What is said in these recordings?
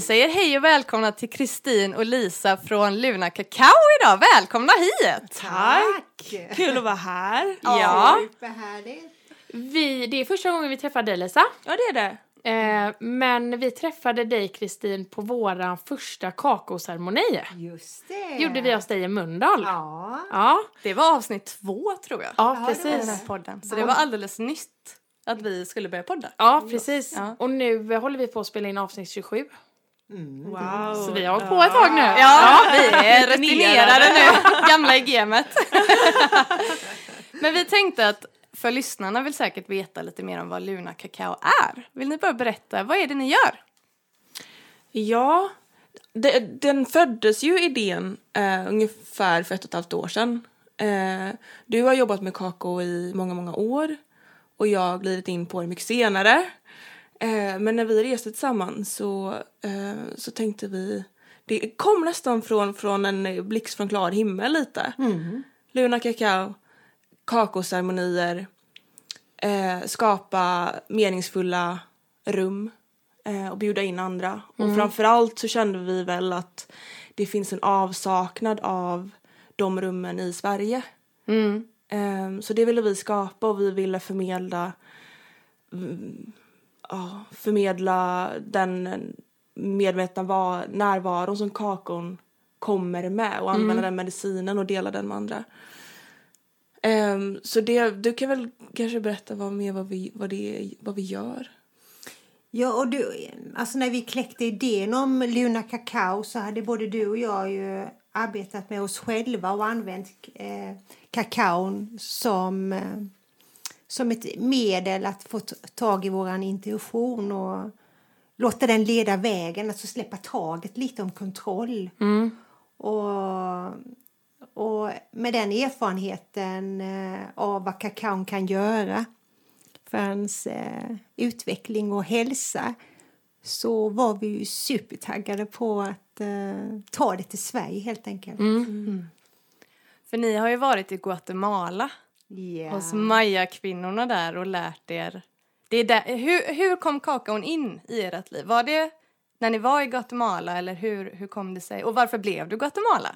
Vi säger hej och välkomna till Kristin och Lisa från Luna Kakao idag. Välkomna hit! Tack! Kul att vara här. Ja. Superhärligt. Vi, det är första gången vi träffar dig Lisa. Ja, det är det. Eh, men vi träffade dig Kristin på våran första kakaoceremoni. Just det. Gjorde vi hos dig i Mölndal. Ja. Ja, Det var avsnitt två tror jag. ja det den precis. här podden. Så det var alldeles nytt att vi skulle börja podda. Ja, precis. Ja. Och nu håller vi på att spela in avsnitt 27. Wow. Så vi har hållit på ett tag nu. Ja, vi är rutinerade nu. Gamla i gamet. Men vi tänkte att för lyssnarna vill säkert veta lite mer om vad Luna Kakao är. Vill ni bara berätta, vad är det ni gör? Ja, det, den föddes ju idén eh, ungefär för ett och ett halvt år sedan. Eh, du har jobbat med kakao i många, många år och jag har glidit in på det mycket senare. Eh, men när vi reste tillsammans så, eh, så tänkte vi, det kom nästan från, från en blixt från klar himmel lite. Luna Kakao, kakaoceremonier, eh, skapa meningsfulla rum eh, och bjuda in andra. Och framförallt så kände vi väl att det finns en avsaknad av de rummen i Sverige. Eh, så det ville vi skapa och vi ville förmedla mm, ja, förmedla den medvetna var, närvaron som kakon kommer med och använda den medicinen och dela den med andra. Ehm, så det, du kan väl kanske berätta vad mer vad vi, vad det vad vi gör? Ja, och du, alltså när vi kläckte idén om Luna Kakao så hade både du och jag ju arbetat med oss själva och använt eh, kakaon som, eh, som ett medel att få tag i våran intuition och låta den leda vägen, alltså släppa taget lite om kontroll. Och, och med den erfarenheten eh, av vad kakaon kan göra för ens eh, utveckling och hälsa så var vi ju supertaggade på att eh, ta det till Sverige helt enkelt. För ni har ju varit i Guatemala Ja. hos Maya-kvinnorna där och lärt er. Det är där, hur, hur kom kakaon in i ert liv? Var det när ni var i Guatemala eller hur, hur kom det sig? Och varför blev du Guatemala?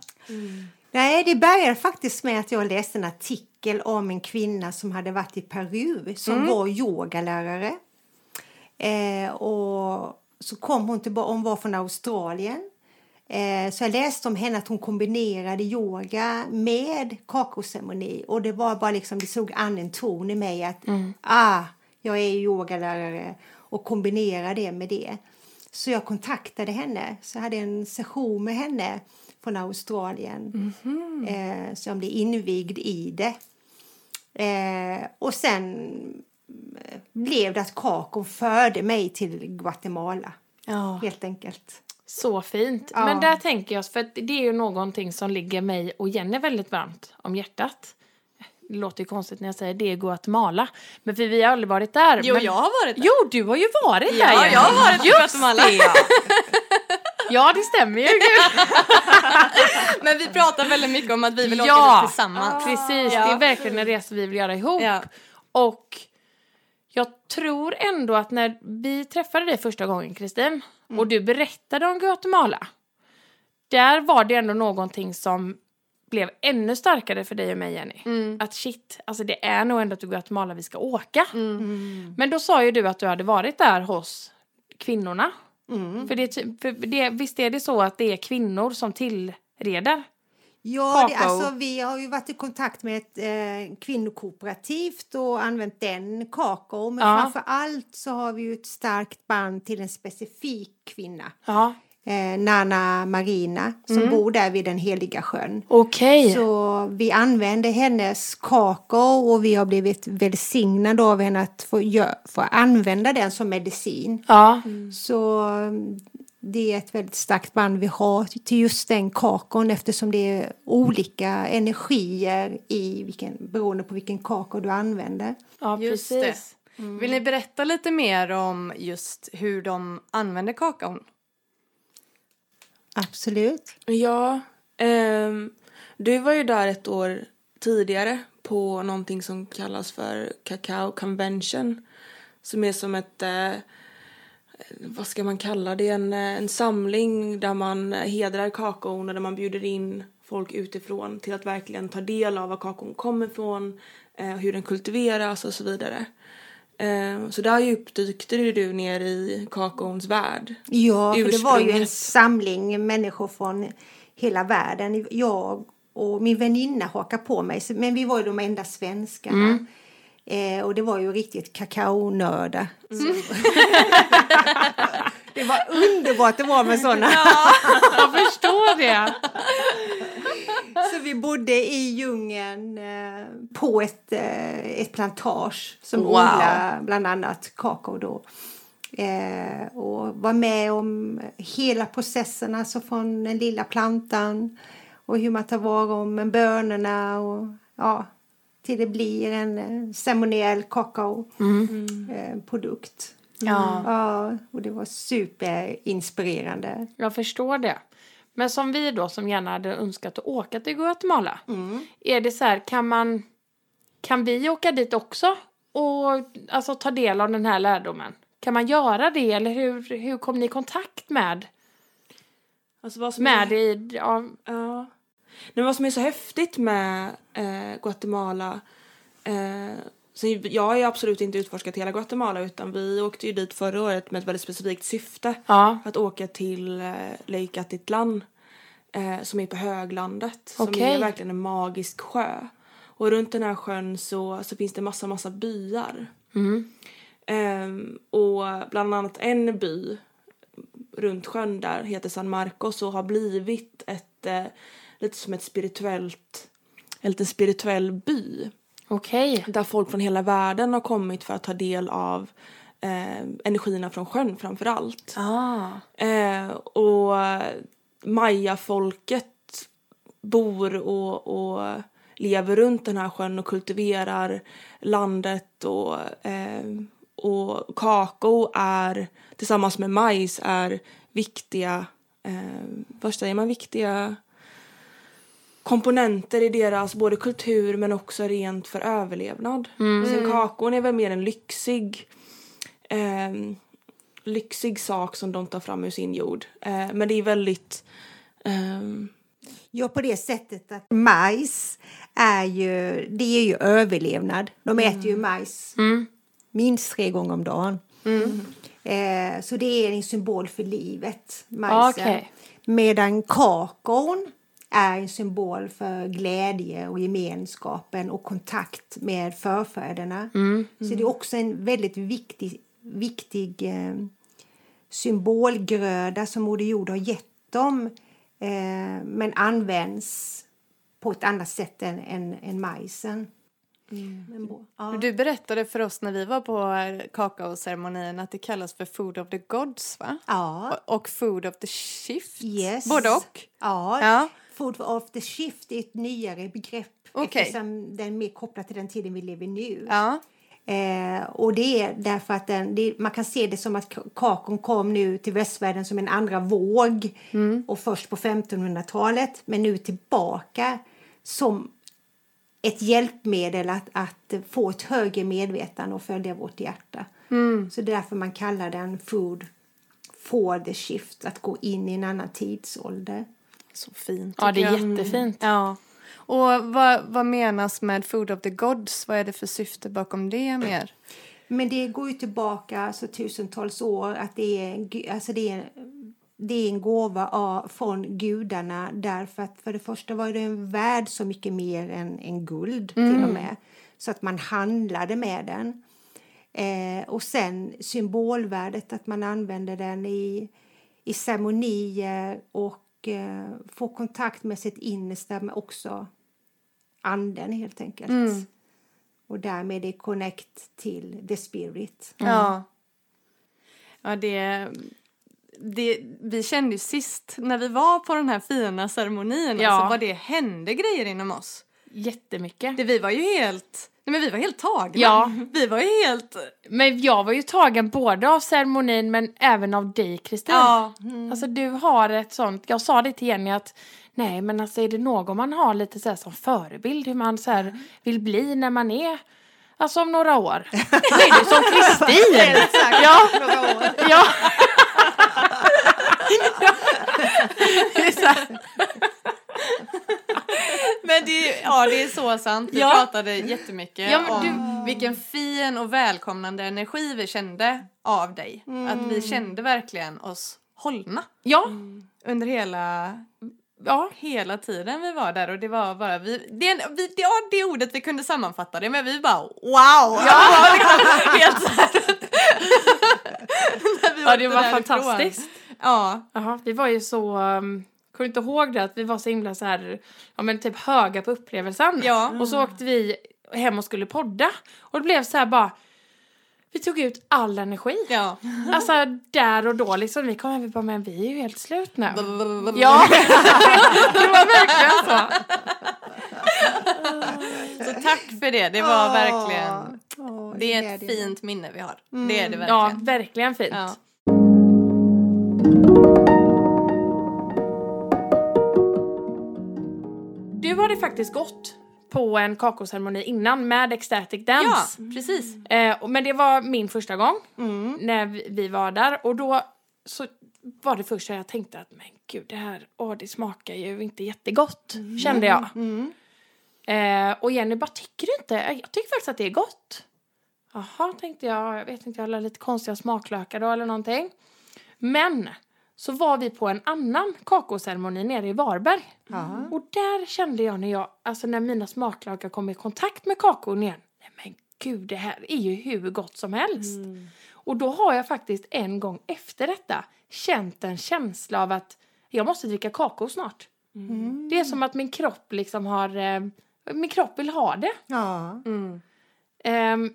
Nej, det började faktiskt med att jag läste en artikel om en kvinna som hade varit i Peru som var yogalärare. Eh, och så kom hon tillbaka, hon var från Australien. Eh, så jag läste om henne att hon kombinerade yoga med kakaoceremoni och det var bara liksom, det slog an en ton i mig att ah, jag är yogalärare och kombinera det med det. Så jag kontaktade henne, så jag hade en session med henne från Australien. Eh, så jag blev invigd i det. Eh, och sen blev det att kakon förde mig till Guatemala. Ja. Helt enkelt. Så fint. Ja. Men där tänker jag, för att det är ju någonting som ligger mig och Jenny väldigt varmt om hjärtat. Det låter ju konstigt när jag säger det är Guatemala. Men för vi har aldrig varit där. Jo, men... jag har varit där. Jo, du har ju varit där Ja, jag har varit i Guatemala. det, ja. ja, det stämmer ju. Men vi pratar väldigt mycket om att vi vill åka Ja. dit tillsammans. Precis, Ja. det är verkligen en resa vi vill göra ihop. Ja. Och jag tror ändå att när vi träffade dig första gången, Kristin, Mm. och du berättade om Guatemala, där var det ändå någonting som blev ännu starkare för dig och mig, Jenny. Mm. Att shit, alltså det är nog ändå till Guatemala vi ska åka. Men då sa ju du att du hade varit där hos kvinnorna. För, det, för det, visst är det så att det är kvinnor som tillreder? Ja, det, alltså, vi har ju varit i kontakt med ett eh, kvinnokooperativt och använt den kakao. Men Ja. framför allt så har vi ju ett starkt band till en specifik kvinna. Ja. Eh, Nana Marina som bor där vid den heliga sjön. Okej. Så vi använder hennes kakao och vi har blivit välsignade av henne att få, gö- få använda den som medicin. Ja. Så mm, det är ett väldigt starkt band vi har till just den kakon eftersom det är olika energier i vilken, beroende på vilken kakao du använder. Ja, Just precis. det. Vill ni berätta lite mer om just hur de använder kakaon? Absolut. Ja, ehm, du var ju där ett år tidigare på någonting som kallas för Cacao Convention. Som är som ett, eh, vad ska man kalla det, en, eh, en samling där man hedrar kakaon och där man bjuder in folk utifrån till att verkligen ta del av var kakaon kommer ifrån, eh, hur den kultiveras och så vidare. Eh, så där djupdykte du ner i kakaons värld. Ja, för det var ju en samling människor från hela världen. Jag och min väninna hakade på mig, men vi var ju de enda svenskarna. Eh, och det var ju riktigt kakaonördar. Så- det var underbart att vara med sådana. Jag förstår det. Så vi bodde i djungeln eh, på ett, eh, ett plantage som Wow. odlar bland annat kakao då. Eh, och var med om hela processen, alltså från den lilla plantan och hur man tar vara om bönorna och ja, till det blir en eh, ceremoniell kakaoprodukt. Ja. Ja, och det var superinspirerande. Jag förstår det. Men som vi då som gärna hade önskat att åka till Guatemala. Är det så här, kan man... Kan vi åka dit också och alltså, ta del av den här lärdomen? Kan man göra det eller hur, hur kom ni i kontakt med, Alltså vad som med är, i, ja, Ja. Men vad som är så häftigt med eh, Guatemala eh, så jag har ju absolut inte utforskat hela Guatemala utan vi åkte ju dit förra året med ett väldigt specifikt syfte. ja, Att åka till eh, Lake Atitlan eh, som är på höglandet. Som Okej. är verkligen en magisk sjö. Och runt den här sjön så, så finns det massa, massa byar. mm, Ehm, och bland annat en by runt sjön där heter San Marcos och har blivit ett eh, lite som ett spirituellt en liten spirituell by okej. där folk från hela världen har kommit för att ta del av eh, energierna från sjön framför allt. Ah. Eh, och mayafolket bor och, och lever runt den här sjön och kultiverar landet och, eh, och kakao är tillsammans med majs är viktiga, eh, vad säger man, viktiga komponenter i deras både kultur men också rent för överlevnad. Sen kakon är väl mer en lyxig ehm, lyxig sak som de tar fram ur sin jord. Eh, men det är väldigt... ehm, Ja, på det sättet att majs är ju, det är ju överlevnad. De äter ju majs minst tre gånger om dagen. Eh, så det är en symbol för livet, majsen. Okej. Medan kakaon är en symbol för glädje och gemenskapen och kontakt med förfäderna. Så det är också en väldigt viktig, viktig eh, symbolgröda som Moder Jord har gett dem eh, men används på ett annat sätt än, än, än majsen. Ja. Du berättade för oss när vi var på kakaoceremonin att det kallas för Food of the Gods, va? Ja. Och- Och Food of the Shift. Yes. Både och. Ja. Ja. Food of the shift är ett nyare begrepp Okej. eftersom den är mer kopplad till den tiden vi lever nu. Ja. Eh, och det är därför att den, det, man kan se det som att ka- kakon kom nu till västvärlden som en andra våg och först på 1500-talet men nu tillbaka som ett hjälpmedel att, att få ett högre medvetande och följa vårt hjärta. Så det är därför man kallar den food for the shift, att gå in i en annan tidsålder. Så fint. Ja, det är jag. jättefint. Ja. Och vad, vad menas med Food of the Gods? Vad är det för syfte bakom det mer? Men det går ju tillbaka alltså, tusentals år. Att det, är, alltså, det, är, det är en gåva av, från gudarna därför att för det första var det en värld så mycket mer än, än guld till och med. Så att man handlade med den. Eh, och sen symbolvärdet, att man använder den i, i ceremonier och eh, får kontakt med sitt innersta men också anden helt enkelt. Och därmed är connect till the spirit. Ja. Ja, det, det... Vi kände ju sist när vi var på den här fina ceremonin, Ja. alltså vad det hände grejer inom oss. Jättemycket. Det, vi var ju helt... Nej, men vi var helt tagna. Ja. Vi var ju helt... Men jag var ju tagen både av ceremonin men även av dig Kristin. Ja. Alltså du har ett sånt, jag sa det till Jenny att nej men alltså är det någon man har lite så som förebild hur man så här vill bli när man är Alltså om några år. Då är du som Kristin. ja. Några år. ja. Men det, ja, det är så sant. Vi Ja. pratade jättemycket Ja, om vilken fin och välkomnande energi vi kände av dig. Att vi kände verkligen oss hållna Ja. under hela, ja. hela tiden vi var där och det var bara vi, det, vi, det det ordet vi kunde sammanfatta det med. Vi bara wow! Ja, helt så här. När vi Ja, det var fantastiskt. Ja, Jaha, vi var ju så... Um, kommer du inte ihåg det? Att vi var så himla så här, ja men typ höga på upplevelsen. Ja. Och så åkte vi hem och skulle podda. Och det blev så här bara... Vi tog ut all energi. ja. Alltså där och då liksom. Vi kom hem och bara, men vi är ju helt slut nu. Ja, det var verkligen så. Så tack för det. Det var verkligen, det är ett fint minne vi har. Det är det Ja, verkligen. verkligen fint. Ja. Du hade faktiskt gått på en kakoceremoni innan med Ecstatic Dance. Ja, precis. Eh, och- men det var min första gång Mm. när vi, vi var där och då så var det första jag tänkte att men gud det här, åh det smakar ju inte jättegott kände jag. Mm. Eh, och Jenny bara tycker du inte? Jag tycker faktiskt att det är gott. Jaha tänkte jag, jag vet inte jag har lite konstiga smaklökar då eller någonting. Men så var vi på en annan kakoceremoni nere i Varberg. Ja. Och där kände jag när jag, alltså när mina smaklökar kom i kontakt med kakon igen. Nej men gud, det här är ju hur gott som helst. Och då har jag faktiskt en gång efter detta känt en känsla av att jag måste dricka kakao snart. Det är som att min kropp liksom har, eh, min kropp vill ha det. Ja. Ehm,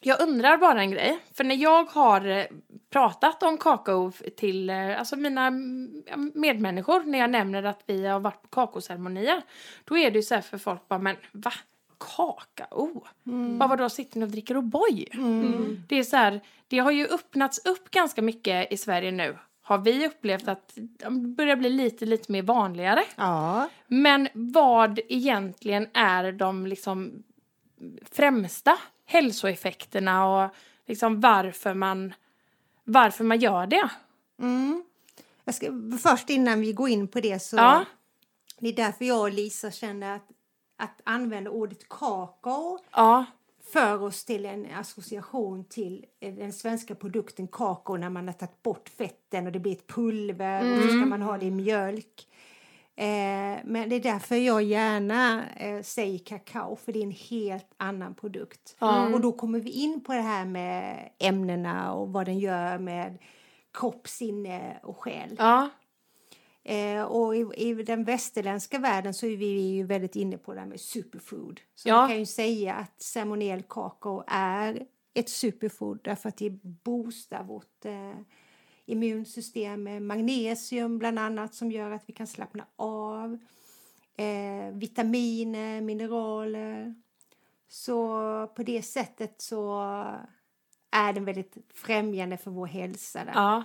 jag undrar bara en grej. För när jag har eh, pratat om kakao till eh, alltså mina mm, medmänniskor, när jag nämner att vi har varit på kakaoceremonier, då är det ju så här för folk bara, men va? Kakao? Bara vadå, sitter ni och dricker O'boy? Det är så här, det har ju öppnats upp ganska mycket i Sverige nu. Har vi upplevt att det börjar bli lite, lite mer vanligare. Ja. Men vad egentligen är de liksom främsta hälsoeffekterna och liksom varför man, varför man gör det? Mm. Ska, först innan vi går in på det så Ja. det är därför jag och Lisa kände att, att använda ordet kakao Ja, för oss till en association till den svenska produkten kakao när man har tagit bort fetten och det blir ett pulver och så ska man ha det i mjölk. Eh, men det är därför jag gärna eh, säger kakao för det är en helt annan produkt. Och då kommer vi in på det här med ämnena och vad den gör med kropp, sinne och själ. ja, Eh, och i, i den västerländska världen så är vi ju väldigt inne på det här med superfood. Så Ja. man kan ju säga att ceremoniell kakao är ett superfood därför att det boostar vårt eh, immunsystem med magnesium bland annat som gör att vi kan slappna av. Eh, vitaminer, mineraler. Så på det sättet så är den väldigt främjande för vår hälsa. Där. ja,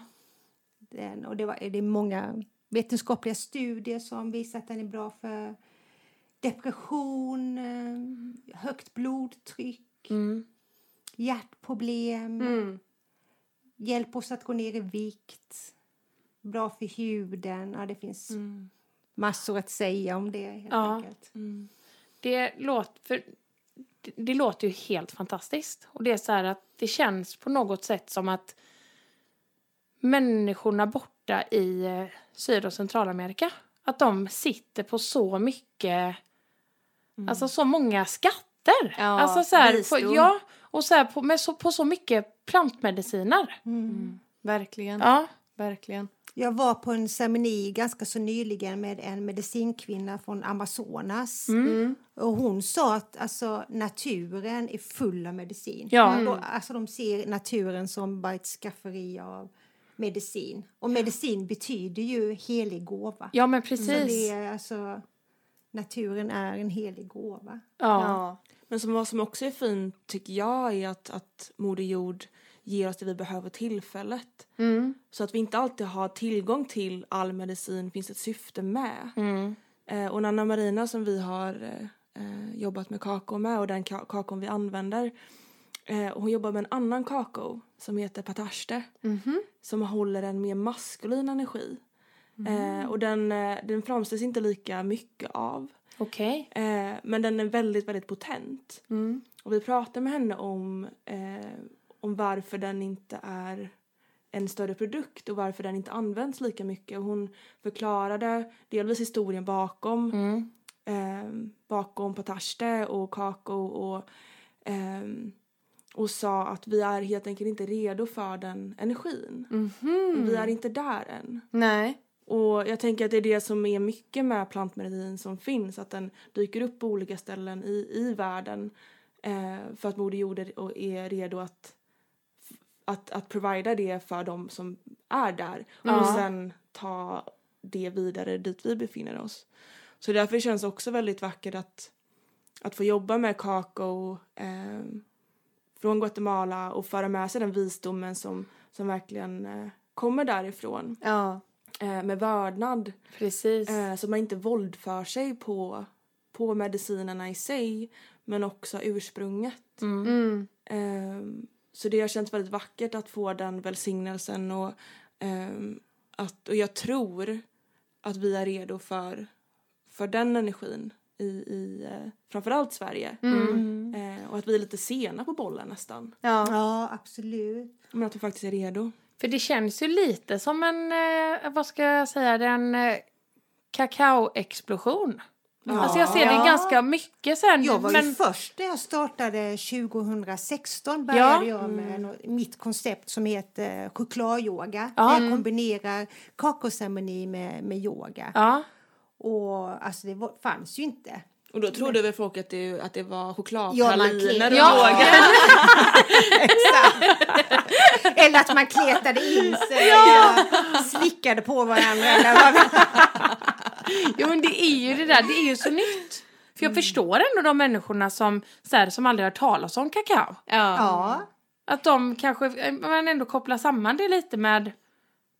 Den, och det, var, det är många vetenskapliga studier som visar att den är bra för depression, eh, högt blodtryck, mm, hjärtproblem, Mm. Hjälper oss att gå ner i vikt, bra för huden. Ja, det finns massor att säga om det helt Ja. enkelt. det låter, för det, det låter ju helt fantastiskt. Och det är så här att det känns på något sätt som att människorna borta i eh, Syd och Centralamerika, att de sitter på så mycket, alltså så många skatter. Ja, alltså så här, på, ja, och så här på, med så, på så mycket plantmediciner. Verkligen. Ja, Verkligen. Jag var på en ceremoni ganska så nyligen med en medicinkvinna från Amazonas. Och hon sa att alltså, naturen är full av medicin. Ja. Och, alltså, de ser naturen som bara ett skafferi av medicin. Och medicin betyder ju helig gåva. ja men Så precis. det är, alltså, naturen är en helig gåva. Ja. Ja. Men som, vad som också är fint tycker jag är att, att Moder Jord ger oss det vi behöver tillfället. Mm. Så att vi inte alltid har tillgång till all medicin finns ett syfte med. Mm. Eh, och Nanna Marina som vi har eh, jobbat med kakao med och den ka- kakon vi använder. Eh, och hon jobbar med en annan kakao som heter patashte som håller en mer maskulin energi. Eh, och den, eh, den framställs inte lika mycket av. Okej. Eh, men den är väldigt, väldigt potent. Och vi pratade med henne om, eh, om varför den inte är en större produkt och varför den inte används lika mycket. Och hon förklarade delvis historien bakom, eh, bakom patashte och kakao och, ehm, och sa att vi är helt enkelt inte redo för den energin. Vi är inte där än. Nej. Och jag tänker att det är det som är mycket med plantmedicin som finns, att den dyker upp på olika ställen i, i världen eh, för att Moder Jord är, och är redo att, att, att provida det för de som är där och sen ta det vidare dit vi befinner oss. Så därför känns det också väldigt vackert att, att få jobba med kakao eh, från Guatemala och föra med sig den visdomen som, som verkligen eh, kommer därifrån Ja. Eh, med vördnad Precis. eh, så att man inte våldför sig på, på medicinerna i sig men också ursprunget. Mm. Eh, så det har känts väldigt vackert att få den välsignelsen och, ehm, att, och jag tror att vi är redo för, för den energin i, i eh, framförallt Sverige. Eh, och att vi är lite sena på bollen nästan. Ja. Ja, absolut. Men att vi faktiskt är redo. För det känns ju lite som en, eh, vad ska jag säga, en eh, kakaoexplosion. Alltså jag ser det Ja. ganska mycket sen. Jag var men, ju först när jag startade 2016 började Ja. jag med nå- mitt koncept som heter chokladyoga. Ja. Där jag kombinerar kakaoceremoni med, med yoga. Ja, Och alltså det var, fanns ju inte. Och då trodde väl folk att det, att det var Ja, chokladpraliner och klet- yoga. Exakt. Eller att man kletade in sig och slickade på varandra. Eller vad jo, men det är ju det där, det är ju så nytt. För jag förstår ändå de människorna som, så här, som aldrig har hört talas om kakao. Ja. Ja, Att de kanske, man ändå kopplar samman det lite med,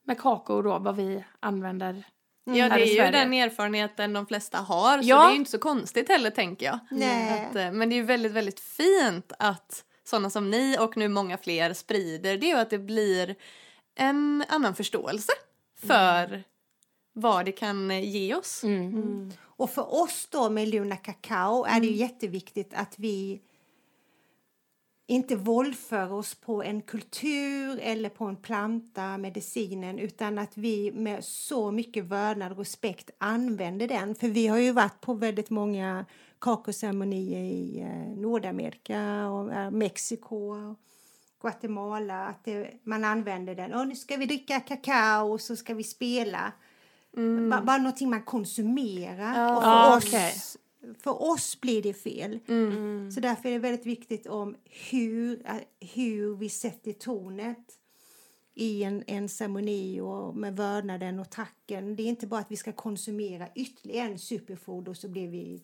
med kakao då, vad vi använder. Ja, här det är ju den erfarenheten de flesta har. Så Ja. det är ju inte så konstigt heller tänker jag. Nej. Att, eh, men det är ju väldigt, väldigt fint att sådana som ni och nu många fler sprider. Det är ju att det blir en annan förståelse för vad det kan eh, ge oss. Mm. Och för oss då med Luna Kakao är det ju jätteviktigt att vi inte våldför oss på en kultur eller på en planta, medicinen, utan att vi med så mycket vördnad och respekt använder den. För vi har ju varit på väldigt många kakaoceremonier i eh, Nordamerika och eh, Mexiko och Guatemala. Att det, man använder den. Och nu ska vi dricka kakao och så ska vi spela. Bara, bara någonting man konsumerar. Och för, Ja, oss. För oss blir det fel. Så därför är det väldigt viktigt om hur, eh, hur vi sätter tonet i en, en ceremoni och med vördnaden och tacken. Det är inte bara att vi ska konsumera ytterligare en superfood och så blir vi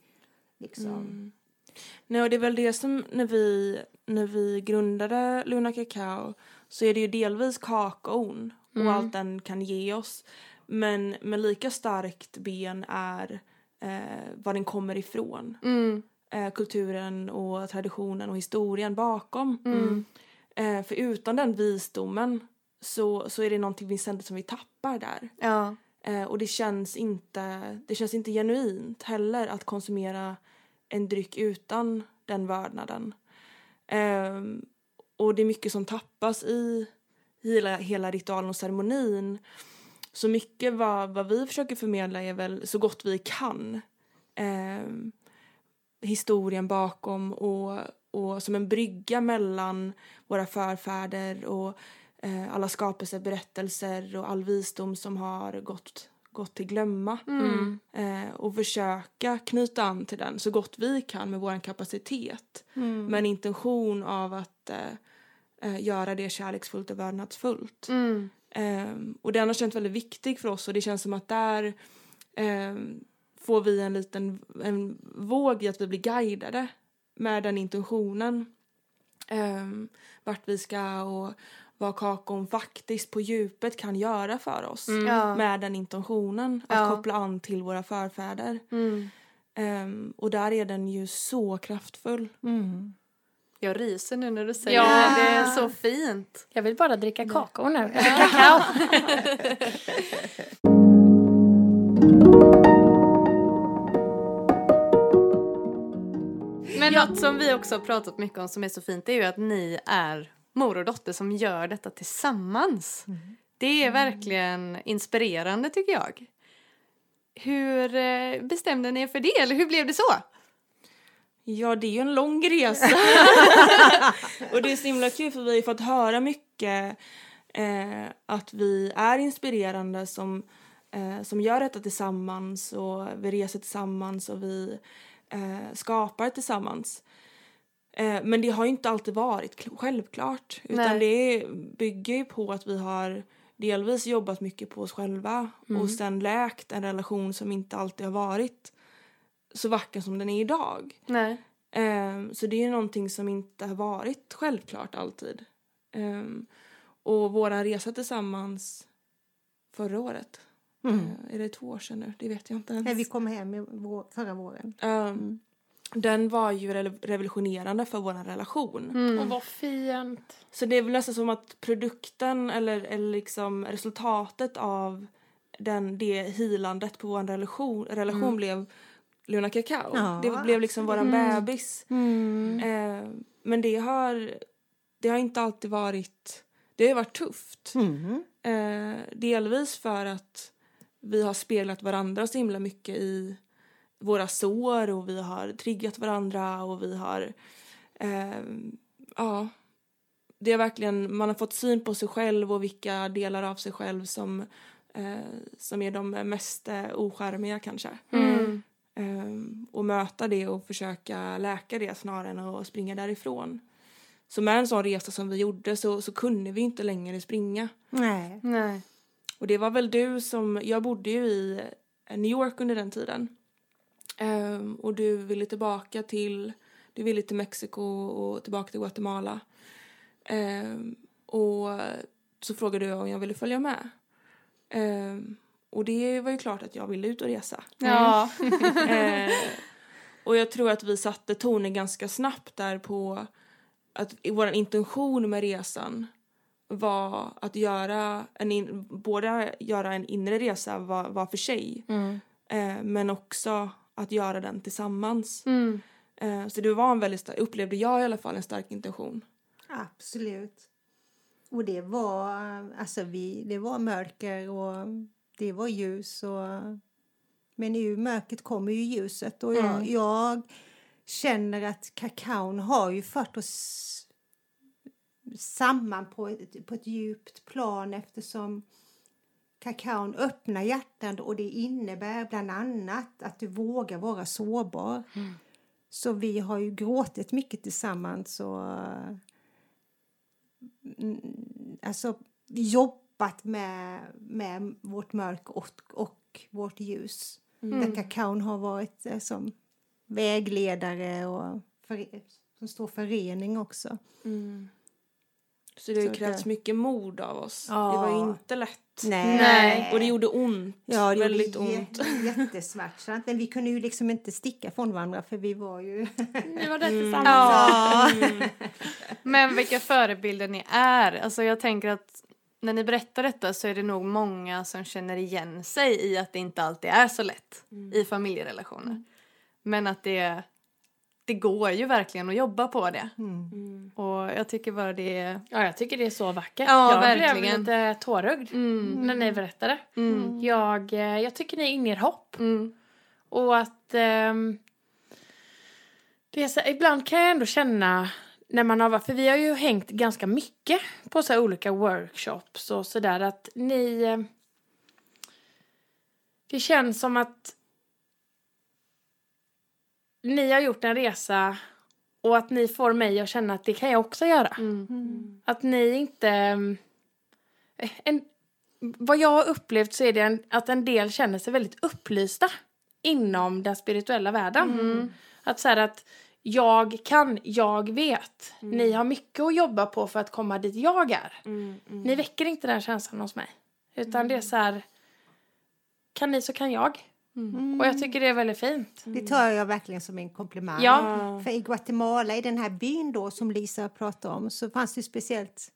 liksom... Nej, och det är väl det som när vi, när vi grundade Luna Kakao så är det ju delvis kakaon och allt den kan ge oss. Men, men lika starkt ben är eh, var den kommer ifrån. Eh, kulturen och traditionen och historien bakom. Eh, för utan den visdomen så, så är det någonting vi ständigt som vi tappar där. Ja. Eh, och det känns, inte, det känns inte genuint heller att konsumera en dryck utan den vördnaden. Ehm, och det är mycket som tappas i hela, hela ritualen och ceremonin. Så mycket vad, vad vi försöker förmedla är väl så gott vi kan. Ehm, historien bakom och, och som en brygga mellan våra förfäder och eh, alla skapelseberättelser och all visdom som har gått, gått till glömma. Eh, och försöka knyta an till den så gott vi kan med vår kapacitet. Med en intention av att eh, eh, göra det kärleksfullt och vördnadsfullt. Ehm, och den har känts väldigt viktig för oss och det känns som att där ehm, får vi en liten en våg i att vi blir guidade med den intentionen. Um, vart vi ska och vad kakon faktiskt på djupet kan göra för oss Ja. med den intentionen att Ja. koppla an till våra förfäder. Ehm, och där är den ju så kraftfull. Mm. Jag ryser nu när du säger Ja. det. Det är så fint. Jag vill bara dricka kakao nu. Eller kakao. Men något som vi också har pratat mycket om som är så fint är ju att ni är mor och dotter som gör detta tillsammans. Det är verkligen inspirerande tycker jag. Hur eh, bestämde ni er för det eller hur blev det så? Ja, det är ju en lång resa. och det är så himla kul för vi har fått höra mycket eh, att vi är inspirerande som, eh, som gör detta tillsammans och vi reser tillsammans och vi eh, skapar tillsammans. Eh, men det har ju inte alltid varit kl- självklart utan Nej. det bygger ju på att vi har delvis jobbat mycket på oss själva och sen läkt en relation som inte alltid har varit så vacker som den är idag. Nej. Ehm, så det är ju någonting som inte har varit självklart alltid. Ehm, och vår resa tillsammans förra året, Mm. eh, är det två år sedan nu? Det vet jag inte ens. När vi kom hem i vår, förra våren. Ehm, Den var ju re- revolutionerande för vår relation. Mm. Och vad fint. Så det är väl nästan som att produkten eller, eller liksom resultatet av den, det healandet på vår relation, relation blev Luna Kakao. Ja, det blev liksom våran bebis. Mm. Eh, men det har, det har inte alltid varit... Det har varit tufft. Mm. Eh, delvis för att vi har speglat varandra så himla mycket i våra sår och vi har triggat varandra och vi har... Eh, ja, det är verkligen... Man har fått syn på sig själv och vilka delar av sig själv som, eh, som är de mest eh, ocharmiga kanske. Mm. Ehm, och möta det och försöka läka det snarare än att springa därifrån. Så med en sån resa som vi gjorde så, så kunde vi inte längre springa. Nej. Nej. Och det var väl du som, jag bodde ju i New York under den tiden. Ehm, och du ville tillbaka till, du ville till Mexiko och tillbaka till Guatemala. Ehm, och så frågade jag om jag ville följa med. Ehm, och det var ju klart att jag ville ut och resa. Ja. Eh, och jag tror att vi satte tonen ganska snabbt där på att vår intention med resan var att göra en in, både göra en inre resa var, var för sig eh, men också att göra den tillsammans. Mm. Eh, så det var en väldigt stark, upplevde jag i alla fall en stark intention. Absolut. Och det var, alltså vi, det var mörker och det var ljus. Och, men ur mörkret kommer ju ljuset. Och jag, jag känner att kakaon har ju fört oss samman på ett, på ett djupt plan eftersom kakaon öppnar hjärtan och det innebär bland annat att du vågar vara sårbar. Så vi har ju gråtit mycket tillsammans och mm, alltså jobbat med, med vårt mörk och, och vårt ljus. Där kakaon har varit eh, som vägledare och för, som står förening också. Så det har krävts mycket mod av oss. Ja. Det var ju inte lätt. Nej. Och det gjorde ont. Ja, det väldigt gjorde ont. jä- jättesmärtsamt. Men vi kunde ju liksom inte sticka från varandra för vi var ju... Ni var där tillsammans. Ja. Men vilka förebilder ni är. Alltså jag tänker att när ni berättar detta så är det nog många som känner igen sig i att det inte alltid är så lätt i familjerelationer. Men att det, det går ju verkligen att jobba på det. Mm. Och jag tycker bara det är... Ja, jag tycker det är så vackert. Ja, jag blev verkligen. lite tårögd Mm. när ni berättade. Mm. Jag, eh, jag tycker ni inger hopp. Mm. Och att ehm, det är så, ibland kan jag ändå känna när man har varit, för vi har ju hängt ganska mycket på så olika workshops och sådär att ni eh, det känns som att ni har gjort en resa och att ni får mig att känna att det kan jag också göra. Mm. Att ni inte... ehm, En, vad jag har upplevt så är det en, att en del känner sig väldigt upplysta inom den spirituella världen. Att så här att jag kan, jag vet. Ni har mycket att jobba på för att komma dit jag är. Mm, mm. Ni väcker inte den känslan hos mig. Utan det är så här, kan ni så kan jag. Och jag tycker det är väldigt fint. Det tar jag verkligen som en komplimang. Ja. För i Guatemala, i den här byn då som Lisa pratade om, så fanns det speciellt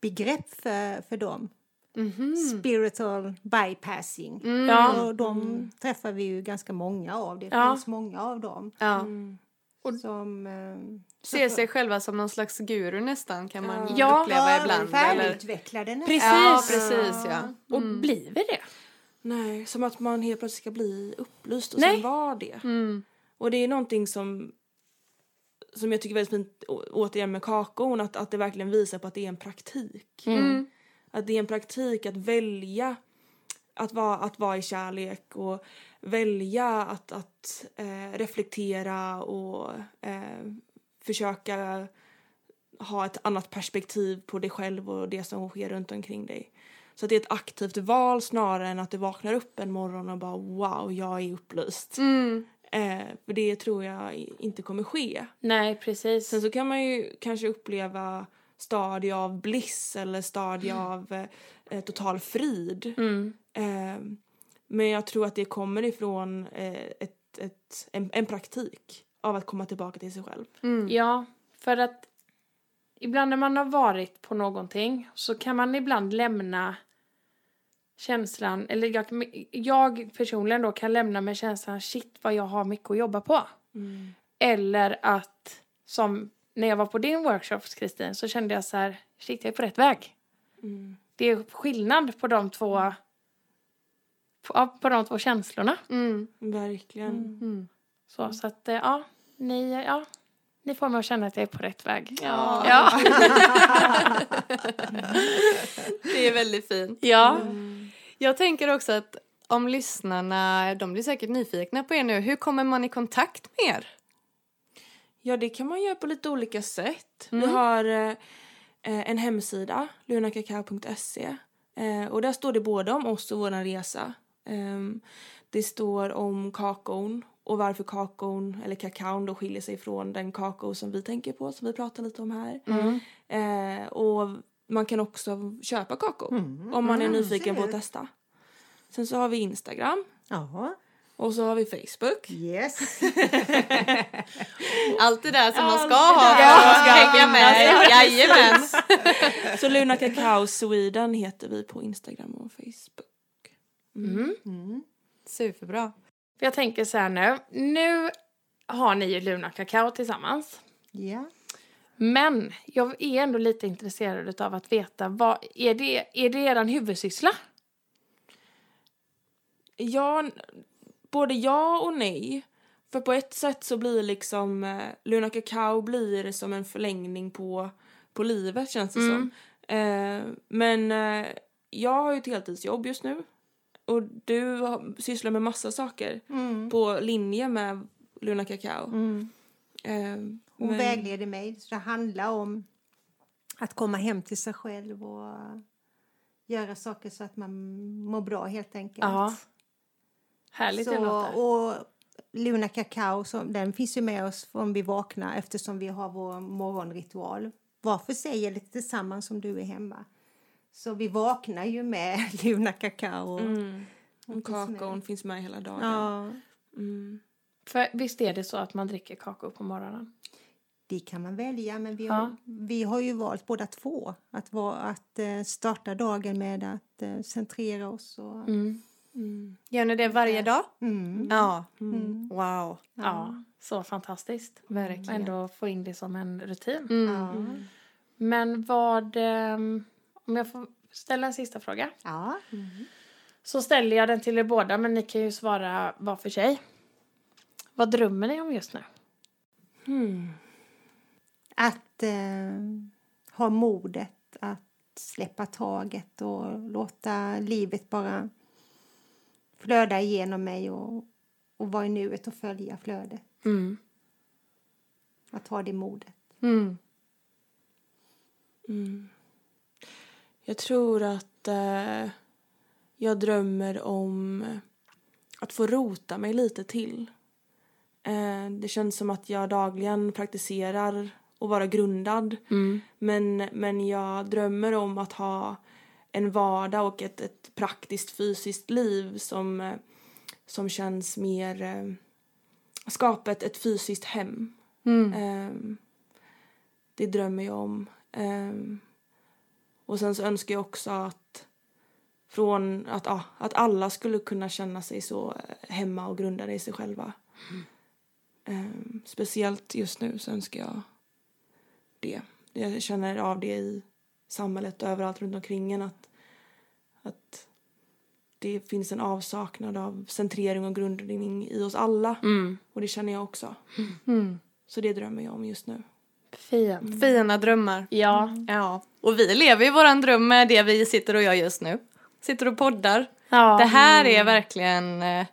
begrepp för, för dem. Spiritual bypassing. Ja. Och de träffar vi ju ganska många av. Det Ja. finns många av dem. Ja. Som, eh, Ser sig själva som någon slags guru nästan kan man Ja. uppleva ja, ibland. Eller? färdigutvecklade nästan. Precis. Ja, precis ja. Och blir vi det? Nej, som att man helt plötsligt ska bli upplyst och Nej. sen vara det. Mm. Och det är någonting som som jag tycker är väldigt fint å- återigen med kakon att, att det verkligen visar på att det är en praktik. Mm. Att det är en praktik att välja att vara, att vara i kärlek och välja att, att eh, reflektera och eh, försöka ha ett annat perspektiv på dig själv och det som sker runt omkring dig. Så att det är ett aktivt val snarare än att du vaknar upp en morgon och bara wow, jag är upplyst. Mm. Eh, för det tror jag inte kommer ske. Nej, precis. Sen så kan man ju kanske uppleva stadie av bliss eller stadie av eh, total frid. Mm. Eh, men jag tror att det kommer ifrån eh, ett, ett, en, en praktik av att komma tillbaka till sig själv. Mm. Ja, för att ibland när man har varit på någonting så kan man ibland lämna känslan, eller jag, jag personligen då kan lämna med känslan shit vad jag har mycket att jobba på. Eller att som när jag var på din workshop Kristin så kände jag så här shit jag är på rätt väg. Det är skillnad på de två på, på de två känslorna. Mm. Verkligen. Mm. Så, så att eh, ja, ni, ja, ni får mig att känna att jag är på rätt väg. Ja. Ja. Det är väldigt fint. ja. Jag tänker också att om lyssnarna, de blir säkert nyfikna på er nu, hur kommer man i kontakt med er? Ja, det kan man göra på lite olika sätt. Vi har eh, en hemsida, lunakakao.se. Eh, och där står det både om oss och vår resa. Ehm, det står om kakon och varför kakon, eller kakaon, då skiljer sig från den kakao som vi tänker på, som vi pratar lite om här. Eh, och man kan också köpa kakao om man är nyfiken på att testa. Sen så har vi Instagram Jaha. Och så har vi Facebook. Yes. Allt det där som man ska ha där för att ska hänga med. Jajamän. Så Luna Kakao Sweden heter vi på Instagram och Facebook. Mm. Superbra. För jag tänker så här nu. Nu har ni ju Luna Kakao tillsammans. Ja. Men jag är ändå lite intresserad av att veta vad är det, är det eran huvudsyssla? Ja, både ja och nej. För på ett sätt så blir liksom eh, Luna Kakao blir som en förlängning på, på livet känns det som. Eh, men eh, jag har ju ett heltidsjobb just nu. Och du har, sysslar med massa saker på linje med Luna Kakao. Eh, Hon men- vägleder mig. Så det handlar om att komma hem till sig själv och göra saker så att man mår bra helt enkelt. Ja. Härligt det så, låter. och Luna Kakao, som, den finns ju med oss från vi vaknar eftersom vi har vår morgonritual. Var för sig eller tillsammans som du är hemma. Så vi vaknar ju med Luna Kakao. Mm. Hon kakaon finns med hela dagen. Ja, Mm. För visst är det så att man dricker kakao på morgonen? det kan man välja men vi Ja. har, vi har ju valt båda två. Att, vara, att eh, starta dagen med att eh, centrera oss. Och, Mm. Mm. Gör ni det varje dag? Mm. Ja. Mm. Wow. Ja, så fantastiskt. Verkligen. Ändå få in det som en rutin. Mm. Men vad... ehm, om jag får ställa en sista fråga. Ja. Så ställer jag den till er båda, men ni kan ju svara var för sig. Vad drömmer ni om just nu? Hmm. Att eh, ha modet att släppa taget och låta livet bara flöda igenom mig och, och vara i nuet och följa flödet. Mm. Att ha det modet. Mm. Mm. Jag tror att eh, jag drömmer om att få rota mig lite till. Eh, det känns som att jag dagligen praktiserar att vara grundad. Mm. Men, men jag drömmer om att ha en vardag och ett, ett praktiskt fysiskt liv som, eh, som känns mer eh, skapa ett, ett fysiskt hem. Mm. Ehm, det drömmer jag om. Ehm, och sen så önskar jag också att från att, ja, att alla skulle kunna känna sig så eh, hemma och grundade i sig själva. Ehm, speciellt just nu så önskar jag det. Jag känner av det i samhället och överallt runt omkring en att, att det finns en avsaknad av centrering och grundning i oss alla. Mm. Och det känner jag också. Mm. Så det drömmer jag om just nu. Fint. Fina drömmar. Ja. Ja. Och vi lever ju våran dröm med det vi sitter och gör just nu. Sitter och poddar. ja. Det här är verkligen eh,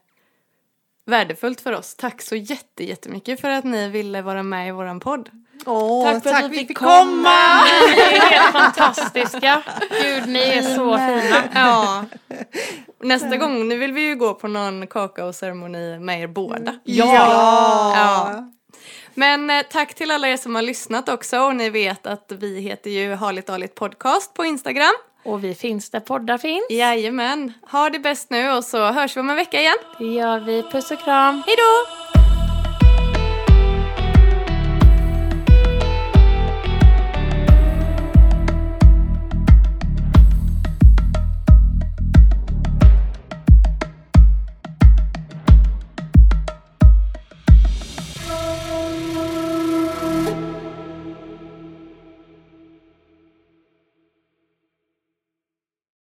värdefullt för oss. Tack så jätte, jättemycket för att ni ville vara med i våran podd. Åh, Tack för att vi fick komma! Ni är helt fantastiska. Gud, ni är så fina. Ja. Nästa gång, nu vill vi ju gå på någon kakaoceremoni med er båda. Ja! Ja. Men eh, tack till alla er som har lyssnat också och ni vet att vi heter ju Harligt Arligt Podcast på Instagram. Och vi finns där poddar finns. Jajamän, ha det bäst nu och så hörs vi om en vecka igen. Det gör vi. Puss och kram. Hej då!